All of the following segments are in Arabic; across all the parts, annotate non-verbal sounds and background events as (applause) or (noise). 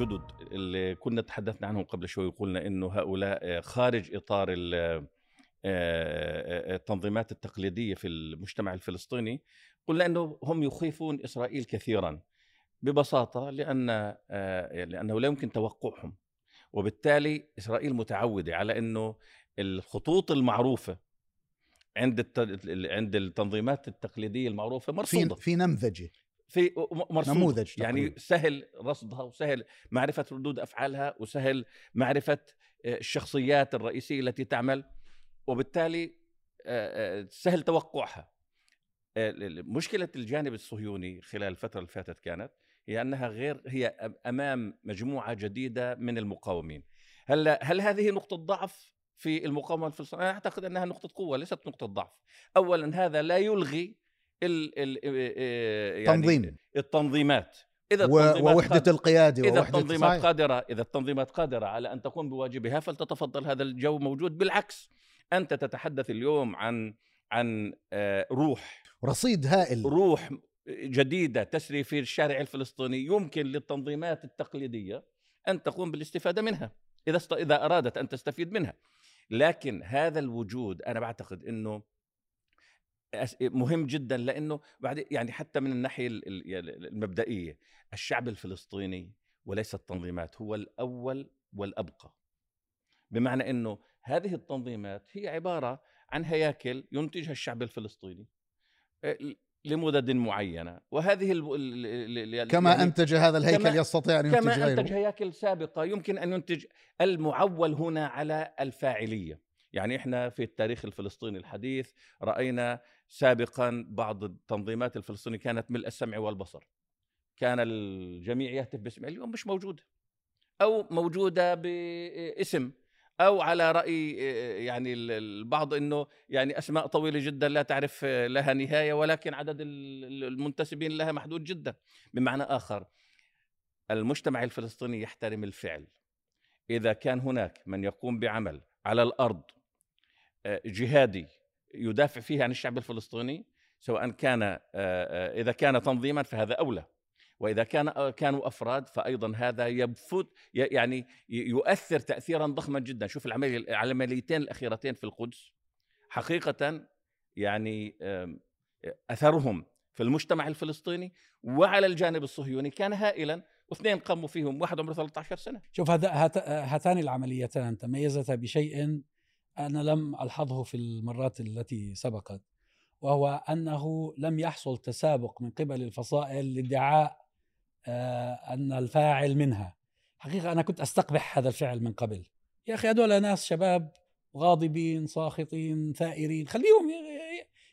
الجدد اللي كنا تحدثنا عنهم قبل شوي وقلنا إنه هؤلاء خارج إطار التنظيمات التقليدية في المجتمع الفلسطيني قلنا إنه هم يخيفون إسرائيل كثيرا ببساطة لأن لأنه لا يمكن توقعهم. وبالتالي إسرائيل متعودة على إنه الخطوط المعروفة عند عند التنظيمات التقليدية المعروفة مرصودة. في في نمذجة. في مرصوده نموذج يعني تقريبا. سهل رصدها وسهل معرفة ردود أفعالها وسهل معرفة الشخصيات الرئيسية التي تعمل وبالتالي سهل توقعها. مشكلة الجانب الصهيوني خلال الفترة اللي فاتت كانت هي أنها غير هي أمام مجموعة جديدة من المقاومين. هل هل هذه نقطة ضعف في المقاومة الفلسطينية؟ أنا أعتقد أنها نقطة قوة ليست نقطة ضعف. اولا هذا لا يلغي ال ال يعني تنظيم. التنظيمات. إذا ووحدة القيادة إذا التنظيمات صحيح. قادره إذا التنظيمات قادرة على أن تقوم بواجبها فلتتفضل هذا الجو موجود. بالعكس أنت تتحدث اليوم عن عن روح. رصيد هائل. روح جديدة تسري في الشارع الفلسطيني. يمكن للتنظيمات التقليدية أن تقوم بالاستفادة منها إذا. إذا أرادت أن تستفيد منها. لكن هذا الوجود أنا بعتقد إنه مهم جدا لأنه بعد يعني حتى من الناحية المبدئية الشعب الفلسطيني وليس التنظيمات هو الأول والأبقى. بمعنى إنه هذه التنظيمات هي عبارة عن هياكل ينتجها الشعب الفلسطيني لمدد معينة. وهذه ال ال كما يعني أنتج هذا الهيكل كما يستطيع أن ينتج كما غيره. أنتج هياكل سابقه يمكن أن ينتج المعول هنا على الفاعلية. يعني إحنا في التاريخ الفلسطيني الحديث رأينا سابقا بعض التنظيمات الفلسطينية كانت ملء السمع والبصر. كان الجميع يهتف باسم اليوم مش موجودة. أو موجودة باسم. أو على رأي يعني البعض إنه يعني أسماء طويلة جدا لا تعرف لها نهاية ولكن عدد المنتسبين لها محدود جدا. بمعنى آخر المجتمع الفلسطيني يحترم الفعل. إذا كان هناك من يقوم بعمل على الأرض جهادي يدافع فيه عن الشعب الفلسطيني سواء كان إذا كان تنظيما فهذا أولى وإذا كان كانوا أفراد فايضا هذا يبفت يعني يؤثر تاثيرا ضخما جدا. شوف العمليتين الأخيرتين في القدس حقيقه يعني أثرهم في المجتمع الفلسطيني وعلى الجانب الصهيوني كان هائلا واثنين قاموا فيهم واحد عمره 13 سنة. شوف هذا هاتان العمليتان تميزتا بشيء أنا لم ألحظه في المرات التي سبقت وهو أنه لم يحصل تسابق من قبل الفصائل لادعاء آه، أن الفاعل منها. حقيقة أنا كنت أستقبح هذا الفعل من قبل. يا أخي هذول ناس شباب غاضبين ساخطين ثائرين خليهم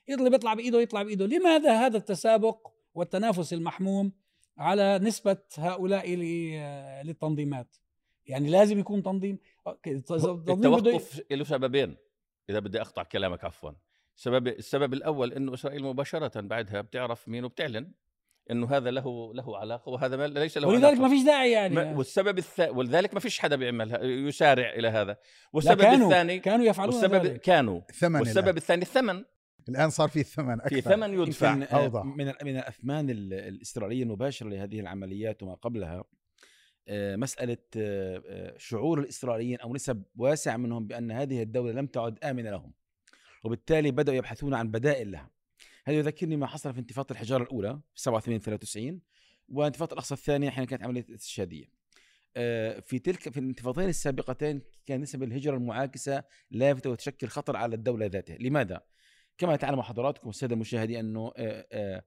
يطلع بإيده يطلع بإيده. لماذا هذا التسابق والتنافس المحموم على نسبة هؤلاء للتنظيمات؟ يعني لازم يكون تنظيم التوقف له سببين إذا بدي أقطع كلامك عفوا. السبب السبب الأول إنه إسرائيل مباشرة بعدها بتعرف مين وبتعلن إنه هذا له له علاقة وهذا ما ليس له ولذلك ما فيش داعي يعني. ما والسبب الث... ولذلك ما فيش حدا بيعملها يسارع إلى هذا. والسبب كانوا الثاني كانوا يفعلون والسبب ذلك. كانوا ثمن والسبب الآن. الثاني الثمن. الآن صار في ثمن أكثر. في ثمن يدفع. آه، من من الأثمان ال- الإسرائيلية المباشرة لهذه العمليات وما قبلها آه، مسألة آه، آه، شعور الإسرائيليين أو نسب واسعه منهم بأن هذه الدولة لم تعد آمنة لهم وبالتالي بدأوا يبحثون عن بدائل لها. هذا يذكرني ما حصل في انتفاضة الحجارة الأولى في 87 93 وانتفاضة الأقصى الثانية حين كانت عملية استشهاديه آه، في تلك في الانتفاضتين السابقتين كان نسب الهجرة المعاكسة لافتة وتشكل خطر على الدولة ذاتها، لماذا؟ كما تعلم حضراتكم السادة المشاهدين آه،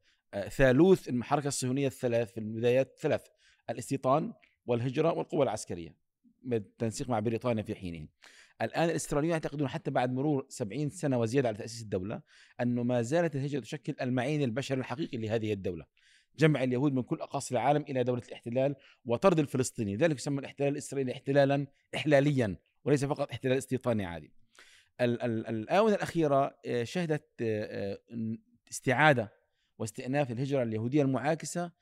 ثالوث الحركه الصهيونية الثلاث في البدايات ثلاث الاستيطان والهجرة والقوة العسكرية بالتنسيق مع بريطانيا في حينه. الآن الاستراليون يعتقدون حتى بعد مرور 70 سنة وزيادة على تأسيس الدولة انه ما زالت الهجرة تشكل المعين البشري الحقيقي لهذه الدولة. جمع اليهود من كل أقاصي العالم إلى دولة الاحتلال وطرد الفلسطيني، لذلك يسمى الاحتلال الإسرائيلي احتلالا احلاليا وليس فقط احتلال استيطاني عادي. ال- ال- الآونة الأخيرة آه، شهدت آه، آه، استعادة واستئناف الهجرة اليهودية المعاكسة ب-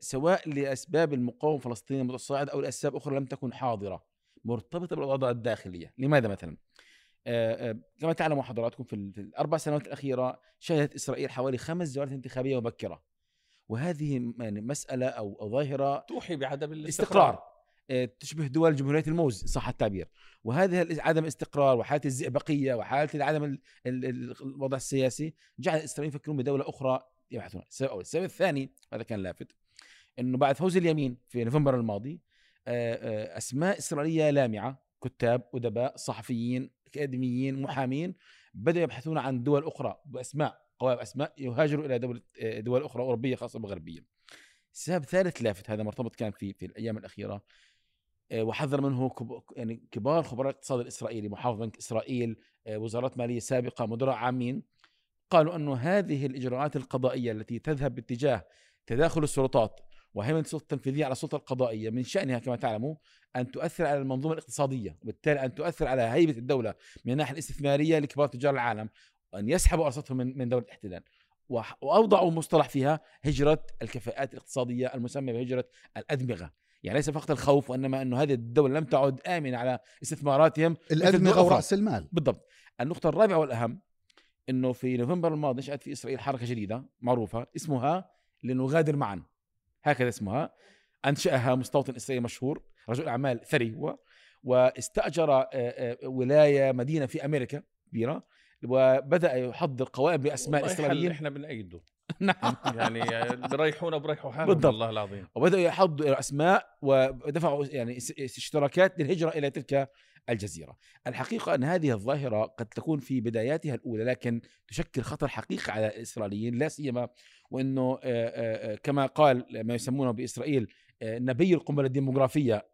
سواء لأسباب المقاومة الفلسطينية المتصاعدة أو لأسباب أخرى لم تكن حاضرة مرتبطة بالاوضاع الداخلية، لماذا مثلا؟ آه، آه، كما تعلموا حضراتكم في ال- في الأربع سنوات الأخيرة شهدت إسرائيل حوالي خمس جولات انتخابية مبكرة. وهذه يعني مسألة أو أو ظاهرة توحي بعدم الاستقرار. آه، تشبه دول جمهورية الموز صح التعبير. وهذه ال- عدم الاستقرار وحالة الزئبقية وحالة عدم ال- ال- ال- الوضع السياسي جعل الاسرائيليين يفكرون بدولة أخرى يبحثون. السبب الأول. السبب الثاني هذا كان لافت إنه بعد فوز اليمين في نوفمبر الماضي آه، آه، أسماء إسرائيلية لامعة كتاب أدباء صحفيين أكاديميين محامين بدأوا يبحثون عن دول أخرى بأسماء قوائم أسماء يهاجروا إلى دول آه، دول أخرى أوروبية خاصة بغربيه سبب ثالث لافت هذا مرتبط كان في في الأيام الأخيرة وحذر منه يعني كبار خبراء الاقتصاد الإسرائيلي محافظ بنك إسرائيل وزارات مالية سابقة مدراء عامين. قالوا انه هذه الإجراءات القضائية التي تذهب باتجاه تداخل السلطات وهيمنة السلطة التنفيذية على السلطة القضائية من شأنها كما تعلموا أن تؤثر على المنظومة الاقتصادية وبالتالي أن تؤثر على هيبة الدولة من الناحية الاستثمارية لكبار تجار العالم وان يسحبوا ارصدتهم من من دولة الاحتلال. وأوضعوا مصطلح فيها هجرة الكفاءات الاقتصادية المسمى بهجرة الأدمغة. يعني ليس فقط الخوف وإنما انه هذه الدولة لم تعد آمنة على استثماراتهم الأدمغة. ورأس المال. بالضبط. النقطة الرابعة والأهم أنه في نوفمبر الماضي نشأت في إسرائيل حركة جديدة معروفة اسمها لنغادر معا. هكذا اسمها. أنشأها مستوطن إسرائيلي مشهور رجل أعمال ثري هو واستأجر آه، آه، ولاية مدينة في أمريكا كبيرة وبدأ يحضر قوائم حل الإسرائيليين إحنا بنأيده (laughs) نعم. يعني بريحونا بريحوا حالهم بالضبط. والله العظيم. وبدأوا يحضروا أسماء ودفعوا يعني اشتراكات للهجرة إلى تلك الجزيرة. الحقيقة أن هذه الظاهرة قد تكون في بداياتها الأولى لكن تشكل خطر حقيقي على الإسرائيليين لا سيما وأنه آه، آه، آه، كما قال ما يسمونه بإسرائيل آه، نبي القنبلة الديموغرافية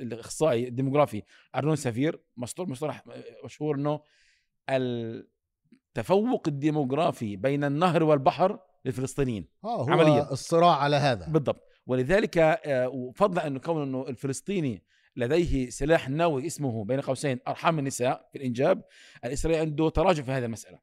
الإخصائي الديموغرافي أرنون سفير مصطلح مشهور أنه التفوق الديموغرافي بين النهر والبحر للفلسطينيين. آه هو عملياً. الصراع على هذا. بالضبط. ولذلك آه، وفضلا انه كون إنه الفلسطيني لديه سلاح نووي اسمه بين قوسين أرحام النساء في الإنجاب. الاسرائيلي عنده تراجع في هذه المسألة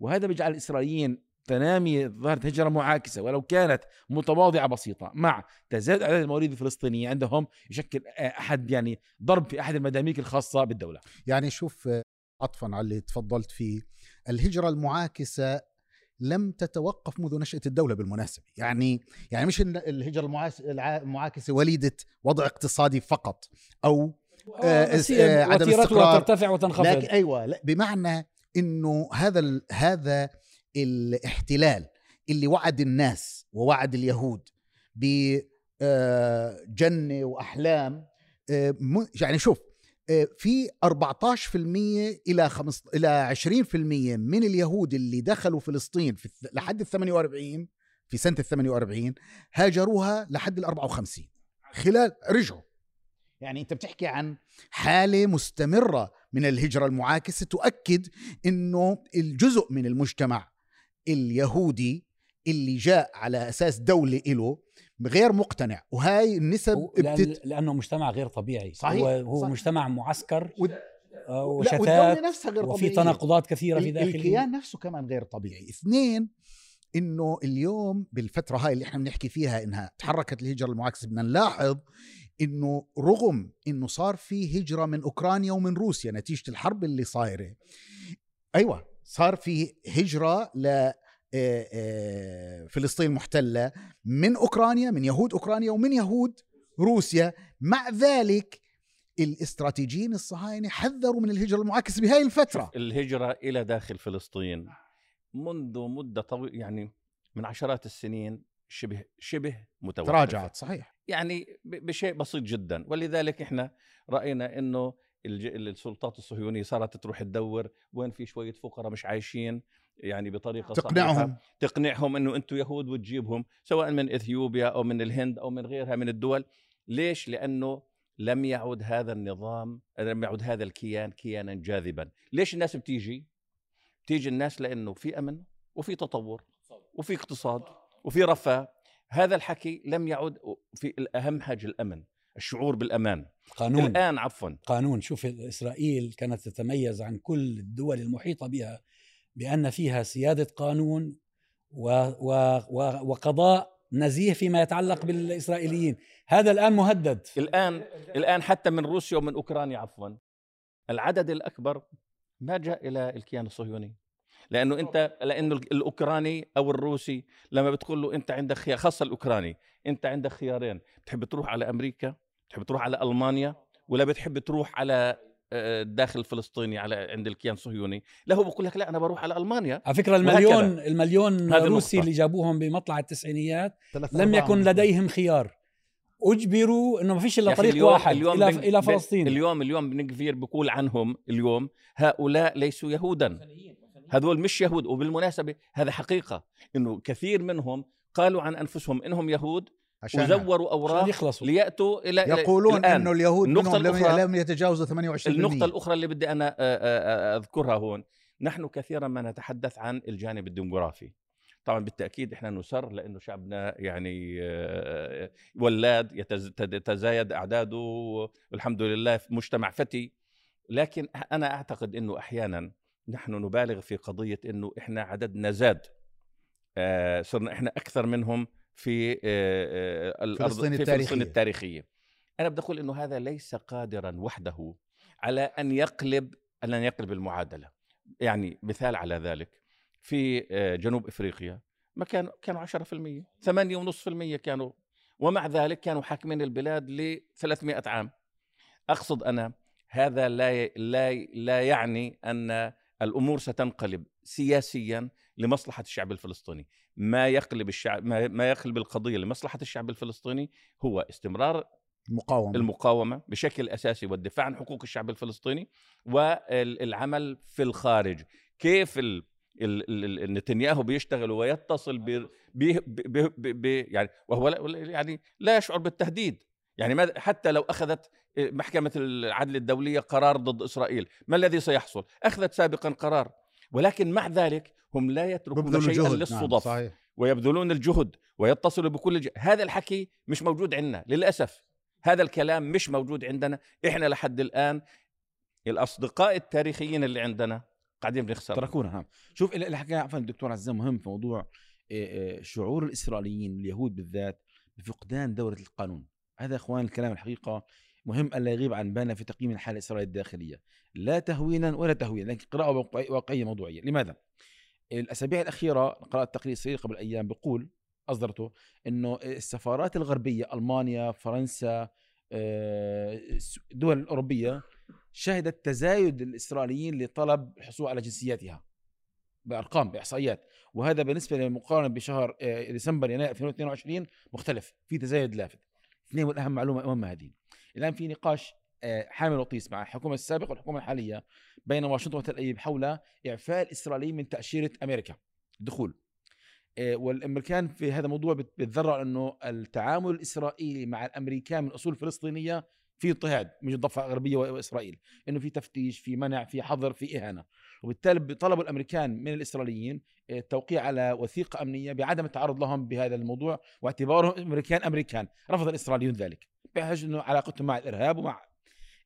وهذا بيجعل الإسرائيليين تنامي ظاهرة هجرة معاكسة ولو كانت متواضعة بسيطة. مع تزايد عدد المواليد الفلسطينية عندهم يشكل آه، أحد يعني ضرب في أحد المداميك الخاصة بالدولة. يعني شوف آه، عطفا على اللي تفضلت فيه. الهجرة المعاكسة لم تتوقف منذ نشأة الدولة بالمناسبة يعني يعني مش الهجرة المعاكسة وليدة وضع اقتصادي فقط أو آه، آه، هي عدم استقرار. ترتفع وتنخفض لكن أيوه لا بمعنى إنه هذا ال هذا الاحتلال اللي وعد الناس ووعد اليهود وأحلام آه، م- يعني شوف آه، في 14% إلى 5 إلى 20% من اليهود اللي دخلوا فلسطين في لحد ال 48 في سنة ال 48 هاجروها لحد ال 54 خلال رجعوا. يعني أنت بتحكي عن حالة مستمرة من الهجرة المعاكسة تؤكد إنه الجزء من المجتمع اليهودي اللي جاء على أساس دولة له غير مقتنع وهاي النسب لأن بتت... لأنه مجتمع غير طبيعي. صحيح، هو, هو صحيح. مجتمع معسكر ود- آه، وشتات والدولة نفسها غير وفي طبيعية. تناقضات كثيرة في داخل الكيان نفسه كمان غير طبيعي. اثنين إنه اليوم بالفترة هاي اللي إحنا بنحكي فيها إنها تحركت الهجرة المعاكسه بدنا نلاحظ إنه رغم إنه صار في هجرة من أوكرانيا ومن روسيا نتيجة الحرب اللي صايرة أيوه صار في هجرة ل فلسطين محتلة من أوكرانيا من يهود أوكرانيا ومن يهود روسيا. مع ذلك الاستراتيجيين الصهاينة حذروا من الهجرة المعاكسة بهاي الفترة. الهجرة إلى داخل فلسطين منذ مدة طويلة يعني من عشرات السنين شبه شبه متوقفة. تراجعت صحيح. يعني بشيء بسيط جدا. ولذلك إحنا رأينا إنه السلطات الصهيونية صارت تروح تدور وين في شوية فقراء مش عايشين يعني بطريقة تقنعهم صحيحة. تقنعهم. إنه أنتم يهود وتجيبهم سواء من إثيوبيا أو من الهند أو من غيرها من الدول. ليش؟ لأنه لم يعد هذا النظام لم يعد هذا الكيان كيانا جاذبا. ليش الناس بتيجي؟ بتيجي الناس لأنه في أمن وفي تطور وفي اقتصاد وفي رفاه. هذا الحكي لم يعد في الاهم حاجة الأمن الشعور بالأمان. قانون. الآن عفوا. قانون. شوف إسرائيل كانت تتميز عن كل الدول المحيطة بها بأن فيها سيادة قانون و و و وقضاء نزيه فيما يتعلق بالإسرائيليين. هذا الآن مهدد. الآن الآن حتى من روسيا ومن أوكرانيا عفوا. العدد الأكبر ما جاء إلى الكيان الصهيوني. لأنه أنت لأنه الأوكراني أو الروسي لما بتقول له أنت عندك خيار خاصة الأوكراني أنت عندك خيارين. بتحب تروح على أمريكا؟ بتحب تروح على ألمانيا؟ ولا بتحب تروح على الداخل الفلسطيني على عند الكيان الصهيوني لا هو بقول لك لا أنا بروح على ألمانيا. على فكرة المليون وهكذا. المليون روسي. اللي جابوهم بمطلع التسعينيات لم يكن لديهم خيار. أجبروا إنه ما فيش إلا طريق اليوم- واحد اليوم إلى بن- إلى فلسطين. اليوم اليوم بن كفير بقول عنهم اليوم هؤلاء ليسوا يهودا. هذول مش يهود. وبالمناسبة هذا حقيقة إنه كثير منهم قالوا عن أنفسهم إنهم يهود عشان وزوروا عشان أوراق يخلصوا؟ ليأتوا إلى إلى- يقولون الآن. إنه اليهود النقطة منهم الأخرى- لم يتجاوزوا 28% النقطة الأخرى اللي بدي أنا آه، آه، آه، أذكرها هون. نحن كثيرا ما نتحدث عن الجانب الديموغرافي. طبعا بالتأكيد إحنا نسر لأنه شعبنا يعني ولاد يتزايد أعداده والحمد لله مجتمع فتي. لكن أنا أعتقد أنه أحيانا نحن نبالغ في قضية أنه إحنا عددنا زاد. صرنا إحنا أكثر منهم في الأرض فلسطين في فلسطين التاريخية. أنا بدي أقول أنه هذا ليس قادرا وحده على أن يقلب أن يقلب المعادلة. يعني مثال على ذلك في جنوب إفريقيا ما كانوا كانوا 10% 8.5% كانوا ومع ذلك كانوا حاكمين البلاد ل 300 عام. أقصد أنا هذا لا لا لا يعني أن الأمور ستنقلب سياسيا لمصلحة الشعب الفلسطيني. ما يقلب الشعب ما يقلب القضية لمصلحة الشعب الفلسطيني هو استمرار المقاومه المقاومة بشكل أساسي والدفاع عن حقوق الشعب الفلسطيني والعمل في الخارج. كيف ال ال- ال- نتنياهو بيشتغل ويتصل ب ب ب ب ب يعني وهو لا يعني لا يشعر بالتهديد. يعني ماذا حتى لو أخذت محكمة العدل الدولية قرار ضد إسرائيل ما الذي سيحصل؟ أخذت سابقا قرار. ولكن مع ذلك هم لا يتركون شيئا نعم للصدف صحيح. ويبذلون الجهد ويتصلوا بكل الج... هذا الحكي مش موجود عندنا للأسف. هذا الكلام مش موجود عندنا. إحنا لحد الآن الأصدقاء التاريخيين اللي عندنا قاعدين بنخسر تركونا نعم. شوف اللي حكى عفوا الدكتور عزام مهم في موضوع آه، آه، شعور الإسرائيليين اليهود بالذات بفقدان دولة القانون. هذا إخوان الكلام الحقيقة مهم الا يغيب عن بالنا في تقييم الحالة الإسرائيلية الداخلية. لا تهوينا ولا تهوينا لكن قراءة واقعي- واقعية موضوعية. لماذا؟ الأسابيع الأخيرة قرات تقرير اسرائيلي قبل أيام بيقول أصدرته إنه السفارات الغربية ألمانيا فرنسا آه، الدول الأوروبية شهدت تزايد الإسرائيليين لطلب الحصول على جنسياتها بأرقام بإحصائيات. وهذا بالنسبة للمقارنه بشهر آه، ديسمبر يناير 2022 مختلف في تزايد لافت. اثنين والأهم معلومة مهمه هذه. الآن في نقاش آه، حامل وطيس مع الحكومة السابقة والحكومة الحالية بين واشنطن وتل أبيب حول إعفاء الاسرائيليين من تأشيرة أمريكا. الدخول آه، والأمريكان في هذا الموضوع بت- بتذرع إنه التعامل الإسرائيلي مع الأمريكان من أصول فلسطينية في اضطهاد مش الضفة الغربية وإسرائيل. إنه في تفتيش في منع في حظر في إهانة. وبالتالي طلبوا الأمريكان من الإسرائيليين آه، التوقيع على وثيقة أمنية بعدم التعرض لهم بهذا الموضوع واعتبارهم أمريكان أمريكان. رفض الإسرائيليون ذلك. بحجه إنه علاقتهم مع الإرهاب ومع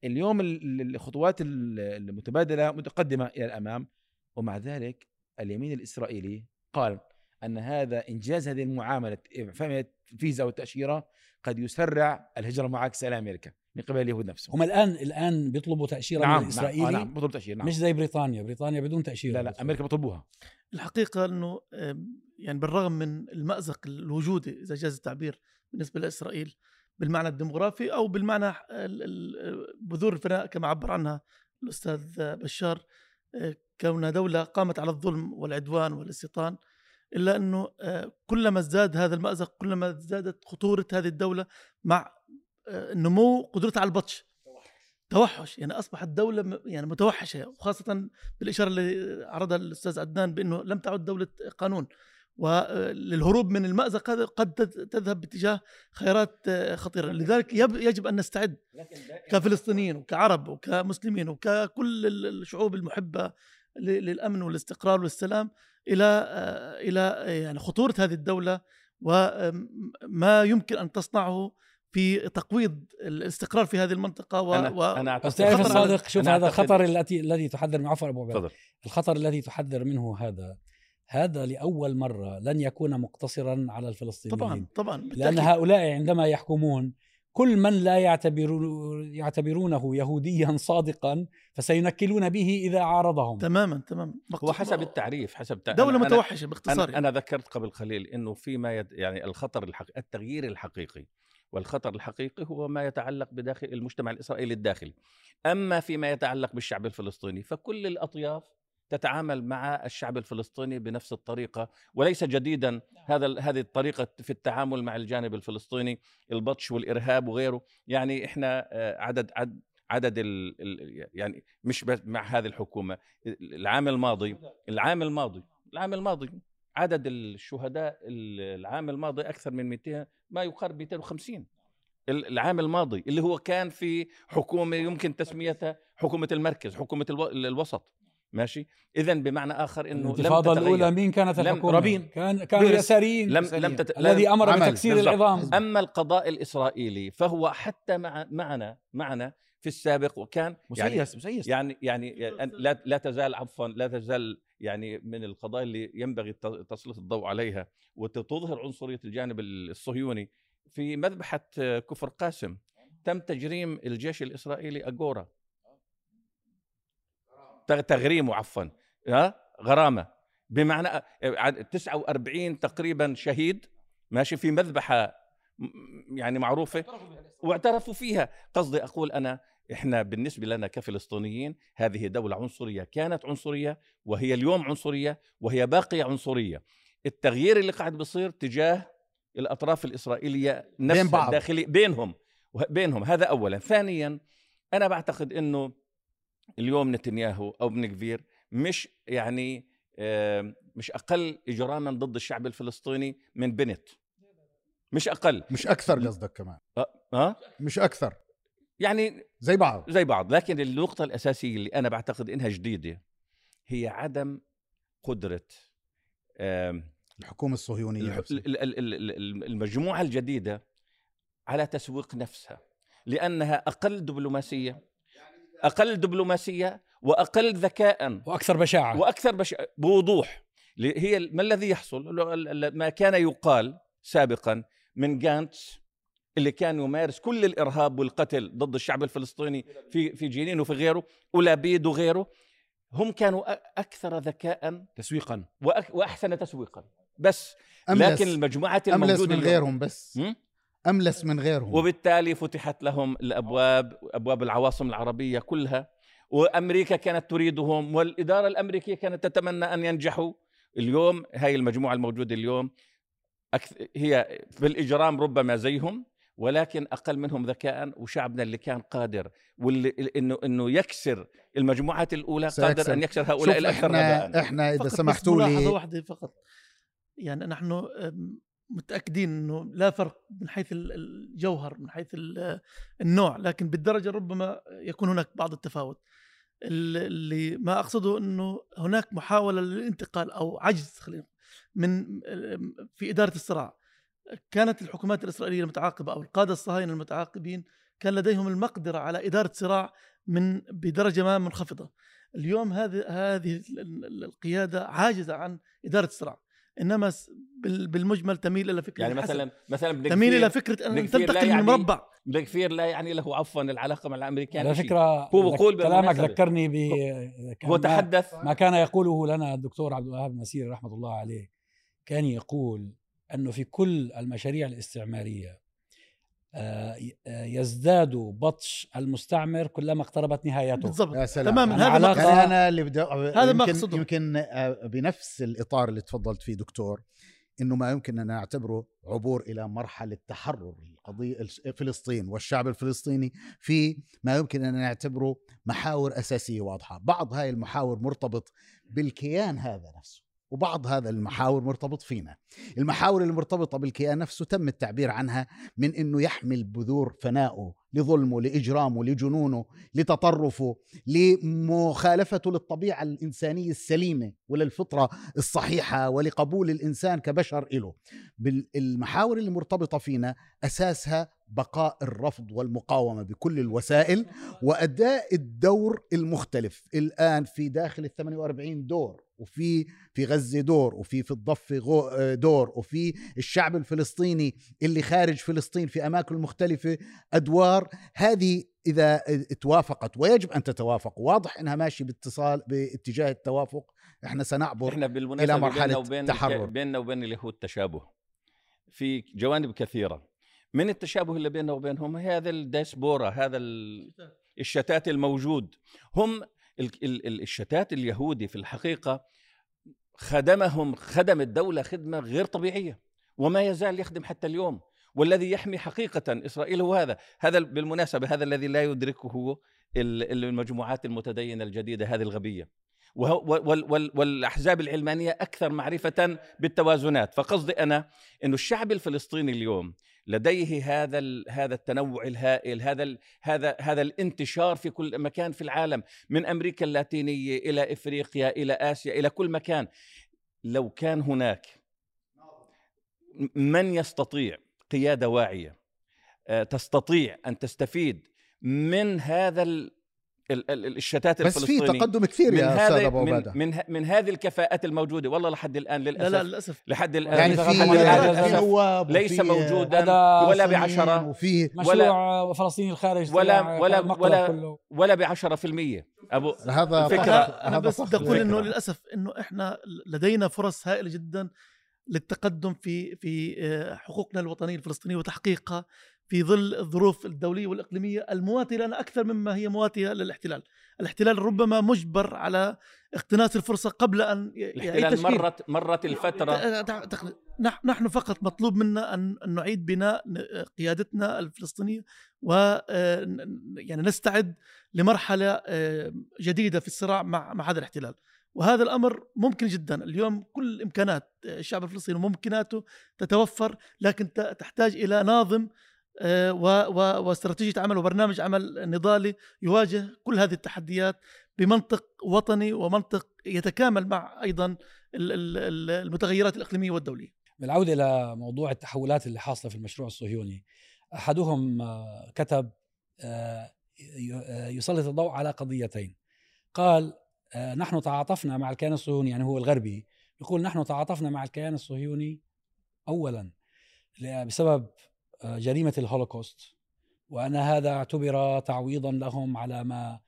اليوم ال- ال- الخطوات ال- المتبادلة متقدمة إلى الأمام. ومع ذلك اليمين الإسرائيلي قال أن هذا إنجاز هذه المعاملة إعفاء الفيزا والتأشيرة قد يسرع الهجرة المعاكسه إلى أمريكا من قبل اليهود نفسهم. هم الآن الآن بيطلبوا تأشيرة نعم من نعم الاسرائيلي آه نعم بطلب تأشيرة نعم. مش زي بريطانيا. بريطانيا بدون تأشيرة لا لا أمريكا بيطلبوها. الحقيقة إنه يعني بالرغم من المأزق الوجودي إذا جاز التعبير بالنسبة لإسرائيل بالمعنى الديموغرافي أو بالمعنى ال- ال- بذور الفناء كما عبر عنها الأستاذ بشار. كونها دولة قامت على الظلم والعدوان والاستيطان إلا أنه كلما ازداد هذا المأزق كلما ازدادت خطورة هذه الدولة مع نمو قدرتها على البطش. توحش. يعني أصبحت دولة يعني متوحشة وخاصة بالإشارة اللي عرضها الأستاذ عدنان بأنه لم تعد دولة قانون. وللهروب من المأزق هذا قد تذ- تذهب باتجاه خيارات آه، خطيرة. لذلك يب- يجب أن نستعد كفلسطينيين وكعرب وكمسلمين وككل ال- الشعوب المحبة ل- للأمن والاستقرار والسلام إلى آه، إلى آه، يعني خطورة هذه الدولة وما يمكن أن تصنعه في تقويض الاستقرار في هذه المنطقة و, أنا و... بس أعتقد- تعرف الصادق شوف أنا هذا الخطر الذي تحذر منه عفوا أبو عبيد. تفضل. الخطر الذي تحذر منه هذا هذا لأول مرة لن يكون مقتصرا على الفلسطينيين. طبعا طبعا لأن بالتأكيد. هؤلاء عندما يحكمون كل من لا يعتبرون يعتبرونه يهوديا صادقا فسينكلون به إذا عارضهم. تماما تماما. هو حسب التعريف حسب تع... دولة أنا- متوحشة باختصار أنا, أنا ذكرت قبل قليل أنه فيما يد... يعني الخطر الحقيقي التغيير الحقيقي. والخطر الحقيقي هو ما يتعلق بداخل المجتمع الإسرائيلي الداخلي. أما فيما يتعلق بالشعب الفلسطيني فكل الأطياف تتعامل مع الشعب الفلسطيني بنفس الطريقة وليس جديدا هذا ال- هذه الطريقة في التعامل مع الجانب الفلسطيني البطش والإرهاب وغيره. يعني إحنا آه، عدد عدد عدد ال يعني مش بس مع هذه الحكومة. العام الماضي العام الماضي العام الماضي عدد الشهداء ال- العام الماضي أكثر من 200 ما يقارب 250 ال- العام الماضي اللي هو كان في حكومة يمكن تسميتها حكومة المركز حكومة الو- الوسط. ماشي اذا بمعنى آخر إنه لم الانتفاضة الأولى مين كانت الحكومة؟ رابين. كان كانوا. يساريين لم لم تت... الذي أمر عمل. بتكسير بالضبط. العظام أما القضاء الإسرائيلي فهو حتى مع معنا معنا في السابق وكان يعني مسيس مسيس يعني يعني لا لا تزال عفوا لا تزال يعني من القضايا اللي ينبغي تسليط الضوء عليها وتظهر عنصرية الجانب الصهيوني في مذبحة كفر قاسم تم تجريم الجيش الإسرائيلي أجورا تغريمه عفوا. ها؟ غرامة. بمعنى عد- 49 تقريبا شهيد ماشي في مذبحة يعني معروفة. واعترفوا فيها. قصدي أقول أنا إحنا بالنسبة لنا كفلسطينيين هذه دولة عنصرية كانت عنصرية وهي اليوم عنصرية وهي باقية عنصرية. التغيير اللي قاعد بيصير تجاه الأطراف الإسرائيلية نفسها بين بعض. الداخلي بينهم بينهم. هذا اولا. ثانيا أنا بعتقد إنه اليوم نتنياهو أو بن كفير مش يعني مش أقل إجراما ضد الشعب الفلسطيني من بنت. مش أقل. مش أكثر قصدك كمان. ها؟ مش أكثر. يعني زي بعض. زي بعض. لكن النقطة الأساسية اللي أنا بعتقد إنها جديدة هي عدم قدرة آم، الحكومة الصهيونية الح- نفسها. ال- ال- ال- ال- المجموعة الجديدة على تسويق نفسها لأنها أقل دبلوماسية. أقل دبلوماسية وأقل ذكاء. وأكثر بشاعة. وأكثر بش... بوضوح. هي ما الذي يحصل؟ ما كان يقال سابقا من جانتس اللي كان يمارس كل الإرهاب والقتل ضد الشعب الفلسطيني في في جنين وفي غيره ولابيد وغيره هم كانوا أكثر ذكاء تسويقا. وأحسن تسويقا. بس أملس لكن المجموعات الموجودة من غيرهم بس؟ أملس من غيرهم. وبالتالي فتحت لهم الأبواب أبواب العواصم العربية كلها. وأمريكا كانت تريدهم والإدارة الأمريكية كانت تتمنى أن ينجحوا. اليوم هاي المجموعة الموجودة اليوم هي في الإجرام ربما زيهم ولكن أقل منهم ذكاء وشعبنا اللي كان قادر واللي إنه إنه يكسر المجموعات الأولى قادر سيكسر. أن يكسر هؤلاء الأكثر إحنا إحنا إذا سمحتوا لي واحدة فقط. يعني نحن أم، متأكدين أنه لا فرق من حيث ال- الجوهر من حيث ال- النوع لكن بالدرجة ربما يكون هناك بعض التفاوت. ال- اللي ما أقصده أنه هناك محاولة للانتقال أو عجز خلينا من في إدارة الصراع. كانت الحكومات الإسرائيلية المتعاقبة أو القادة الصهاينة المتعاقبين كان لديهم المقدرة على إدارة صراع من بدرجة ما منخفضة. اليوم هذه هذه ال- ال- القيادة عاجزة عن إدارة الصراع بال- بالمجمل تميل إلى فكرة يعني. مثلا مثلا تميل كثير- إلى فكرة أن ابن كثير لا تنتقل من يعني- مربع ابن كثير لا يعني له عفوا العلاقة مع الأمريكان على. فكرة هو بقول كلامك. ذكرني ب هو ما- تحدث ما كان يقوله لنا الدكتور عبد الوهاب المسيري رحمة الله عليه كان يقول أنه في كل المشاريع الاستعمارية يزداد بطش المستعمر كلما اقتربت نهايته. بالضبط. يا سلام. تماما. يعني هذا ما أقصده. يعني أنا اللي بدي هذا ما يمكن أقصده. يمكن آه، بنفس الإطار اللي تفضلت فيه دكتور إنه ما يمكن أن نعتبره عبور إلى مرحلة تحرر القضية فلسطين والشعب الفلسطيني في ما يمكن أن نعتبره محاور أساسية واضحة، بعض هاي المحاور مرتبط بالكيان هذا نفسه. وبعض هذا المحاور مرتبط فينا. المحاور المرتبطة بالكيان نفسه تم التعبير عنها من أنه يحمل بذور فنائه لظلمه لإجرامه لجنونه لتطرفه لمخالفته للطبيعة الإنسانية السليمة وللفطرة الصحيحة ولقبول الإنسان كبشر إله. المحاور اللي مرتبطة فينا أساسها بقاء الرفض والمقاومة بكل الوسائل وأداء الدور المختلف. الآن في داخل ال 48 دور وفي في غزة دور وفي في الضفة دور وفي الشعب الفلسطيني اللي خارج فلسطين في أماكن مختلفة أدوار. هذه إذا توافقت ويجب أن تتوافق. واضح إنها ماشي باتصال باتجاه التوافق. إحنا سنعبر إحنا بالمناسبة إلى مرحلة بيننا وبين تحرر. بيننا وبين اليهود تشابه في جوانب كثيرة. من التشابه اللي بيننا وبينهم؟ هذا الديسبورا هذا ال- الشتات الموجود. هم ال- ال- ال- الشتات اليهودي في الحقيقة خدمهم خدم الدولة خدمة غير طبيعية وما يزال يخدم حتى اليوم. والذي يحمي حقيقة إسرائيل هو هذا. هذا بالمناسبة هذا الذي لا يدركه ال- المجموعات المتدينة الجديدة هذه الغبية. والأحزاب العلمانية أكثر معرفة بالتوازنات. فقصدي أنا إنه الشعب الفلسطيني اليوم لديه هذا هذا التنوع الهائل هذا ال- هذا هذا الانتشار في كل مكان في العالم من أمريكا اللاتينية إلى إفريقيا إلى آسيا إلى كل مكان. لو كان هناك من يستطيع قيادة واعية آه، تستطيع أن تستفيد من هذا ال- ال- ال- الشتات بس في الفلسطيني تقدم كثير من يا أستاذ أبو من, عبادة. من, ه- من هذه الكفاءات الموجودة. والله لحد الآن لا للاسف لا للاسف لحد الآن يعني لحد في نواب ليس وفي موجودا هذا ولا بعشرة وفي مشروع فلسطين الخارج ولا- ولا- ولا- كله. ولا بعشرة في المية. أبو هذا صح- أنا بس بدي أقول إنه. للأسف إنه إحنا لدينا فرص هائلة جدا للتقدم في في آه، حقوقنا الوطنية الفلسطينية وتحقيقها في ظل الظروف الدولية والإقليمية المواتية لنا أكثر مما هي مواتية للاحتلال، الاحتلال ربما مجبر على اقتناص الفرصة قبل أن ي- يعيد الاحتلال مرت مرت الفترة. نحن فقط مطلوب منا أن نعيد بناء قيادتنا الفلسطينية و آه، يعني نستعد لمرحلة آه، جديدة في الصراع مع مع هذا الاحتلال. وهذا الأمر ممكن جدا. اليوم كل إمكانات الشعب الفلسطيني وممكناته تتوفر لكن تحتاج إلى ناظم آه، واستراتيجية عمل وبرنامج عمل نضالي يواجه كل هذه التحديات بمنطق وطني ومنطق يتكامل مع أيضا ال- ال- ال- المتغيرات الإقليمية والدولية. بالعودة إلى موضوع التحولات اللي حاصلة في المشروع الصهيوني أحدهم آه، كتب آه، آه، يسلط الضوء على قضيتين قال آه، نحن تعاطفنا مع الكيان الصهيوني يعني هو الغربي يقول نحن تعاطفنا مع الكيان الصهيوني أولا ل- بسبب جريمة الهولوكوست وأن هذا اعتبر تعويضا لهم على ما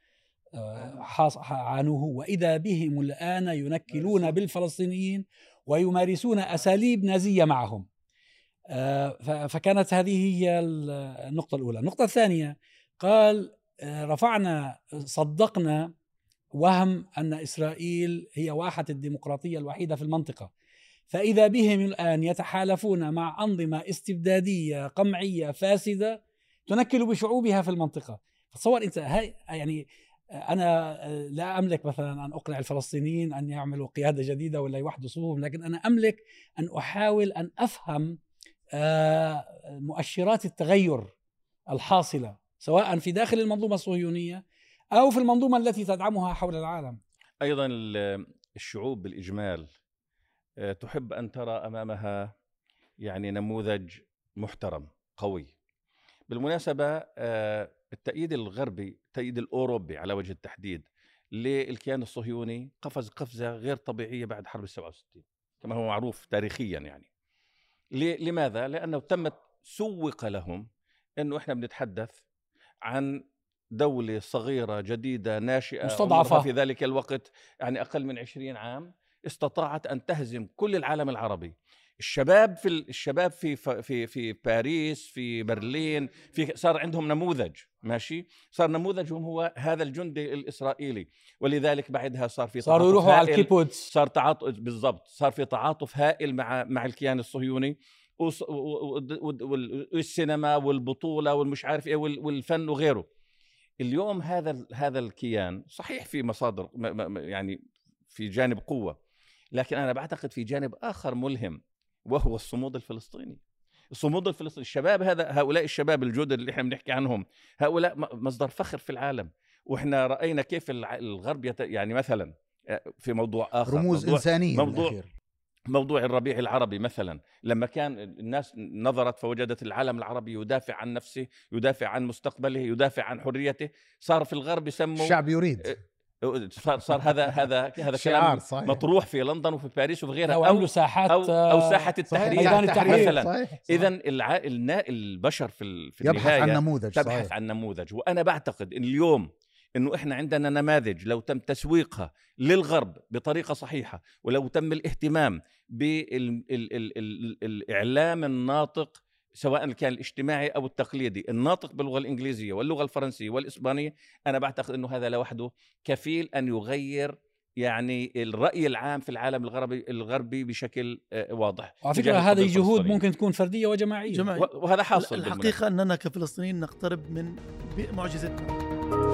آه، عانوه وإذا بهم الآن ينكلون بالفلسطينيين ويمارسون أساليب نازية معهم. آه، فكانت هذه هي ال- النقطة الأولى. النقطة الثانية قال آه، رفعنا صدقنا وهم أن إسرائيل هي واحة الديمقراطية الوحيدة في المنطقة. فإذا بهم الآن يتحالفون مع أنظمة استبدادية قمعية فاسدة تنكل بشعوبها في المنطقة. تصور أنت هاي يعني أنا لا أملك مثلا أن أقنع الفلسطينيين أن يعملوا قيادة جديدة ولا يوحدوا صفوفهم لكن أنا أملك أن أحاول أن أفهم آه، مؤشرات التغير الحاصلة سواء في داخل المنظومة الصهيونية أو في المنظومة التي تدعمها حول العالم. أيضا ال- الشعوب بالإجمال آه، تحب أن ترى أمامها يعني نموذج محترم قوي بالمناسبة آه، التأييد الغربي التأييد الأوروبي على وجه التحديد للكيان الصهيوني قفز قفزة غير طبيعية بعد حرب السبعة وستين كما هو معروف تاريخيا يعني لماذا؟ لأنه تمت سوق لهم أنه إحنا بنتحدث عن دولة صغيرة جديدة ناشئة مستضعفة. في ذلك الوقت يعني أقل من عشرين عام استطاعت أن تهزم كل العالم العربي. الشباب في ال- الشباب في في في باريس في برلين في صار عندهم نموذج ماشي؟ صار نموذجهم هو هذا الجندي الإسرائيلي. ولذلك بعدها صار في صاروا يروحوا على. الكيبوتس صار تعاطف بالضبط صار في تعاطف هائل مع مع الكيان الصهيوني. والسينما والبطولة والمش عارف إيه وال- والفن وغيره. اليوم هذا هذا الكيان صحيح في مصادر يعني في جانب قوة. لكن أنا بعتقد في جانب آخر ملهم وهو الصمود الفلسطيني. الصمود الفلسطيني الشباب هذا هؤلاء الشباب الجدد اللي إحنا بنحكي عنهم هؤلاء مصدر فخر في العالم. وإحنا رأينا كيف الغرب يت... يعني مثلا آه، في موضوع آخر رموز موضوع إنسانية موضوع- بالأخير. موضوع الربيع العربي مثلا. لما كان الناس نظرت فوجدت العالم العربي يدافع عن نفسه يدافع عن مستقبله يدافع عن حريته صار في الغرب يسموا الشعب يريد. إيه، صار, صار هذا (laughs) هذا هذا كلام صحيح مطروح في لندن وفي باريس وفي غيرها أو أو عنده ساحات أو أو ساحة. التحرير ميدان التحرير. مثلا. اذا الع... البشر في. في يبحث النهاية عن نموذج تبحث صحيح. عن نموذج وأنا بعتقد إن اليوم إنه إحنا عندنا نماذج لو تم تسويقها للغرب بطريقة صحيحة ولو تم الاهتمام بالاعلام الناطق سواء كان الاجتماعي أو التقليدي الناطق باللغة الإنجليزية واللغة الفرنسية والإسبانية أنا بعتقد إنه هذا لوحده كفيل أن يغير يعني الرأي العام في العالم الغربي الغربي بشكل آه، واضح تجاه فكرة هذه جهود. ممكن تكون فردية وجماعية جماعي وهذا حاصل بالمناسبة. الحقيقة أننا كفلسطينيين نقترب من معجزتنا